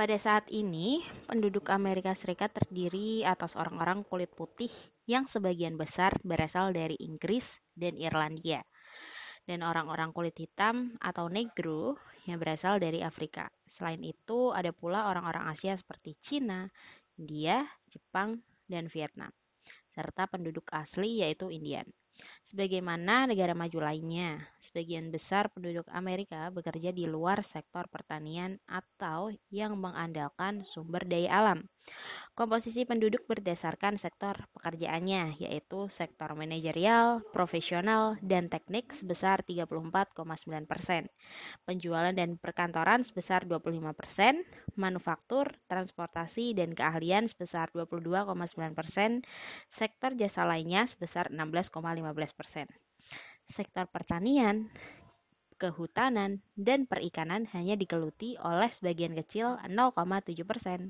Pada saat ini, penduduk Amerika Serikat terdiri atas orang-orang kulit putih yang sebagian besar berasal dari Inggris dan Irlandia, dan orang-orang kulit hitam atau negro yang berasal dari Afrika. Selain itu, ada pula orang-orang Asia seperti Cina, India, Jepang, dan Vietnam, serta penduduk asli yaitu Indian. Sebagaimana negara maju lainnya, sebagian besar penduduk Amerika bekerja di luar sektor pertanian atau yang mengandalkan sumber daya alam. Komposisi penduduk berdasarkan sektor pekerjaannya, yaitu sektor manajerial, profesional, dan teknik sebesar 34,9 persen, penjualan dan perkantoran sebesar 25 persen, manufaktur, transportasi, dan keahlian sebesar 22,9 persen, sektor jasa lainnya sebesar 16,5 15%. Sektor pertanian, kehutanan, dan perikanan hanya digeluti oleh sebagian kecil 0,7%.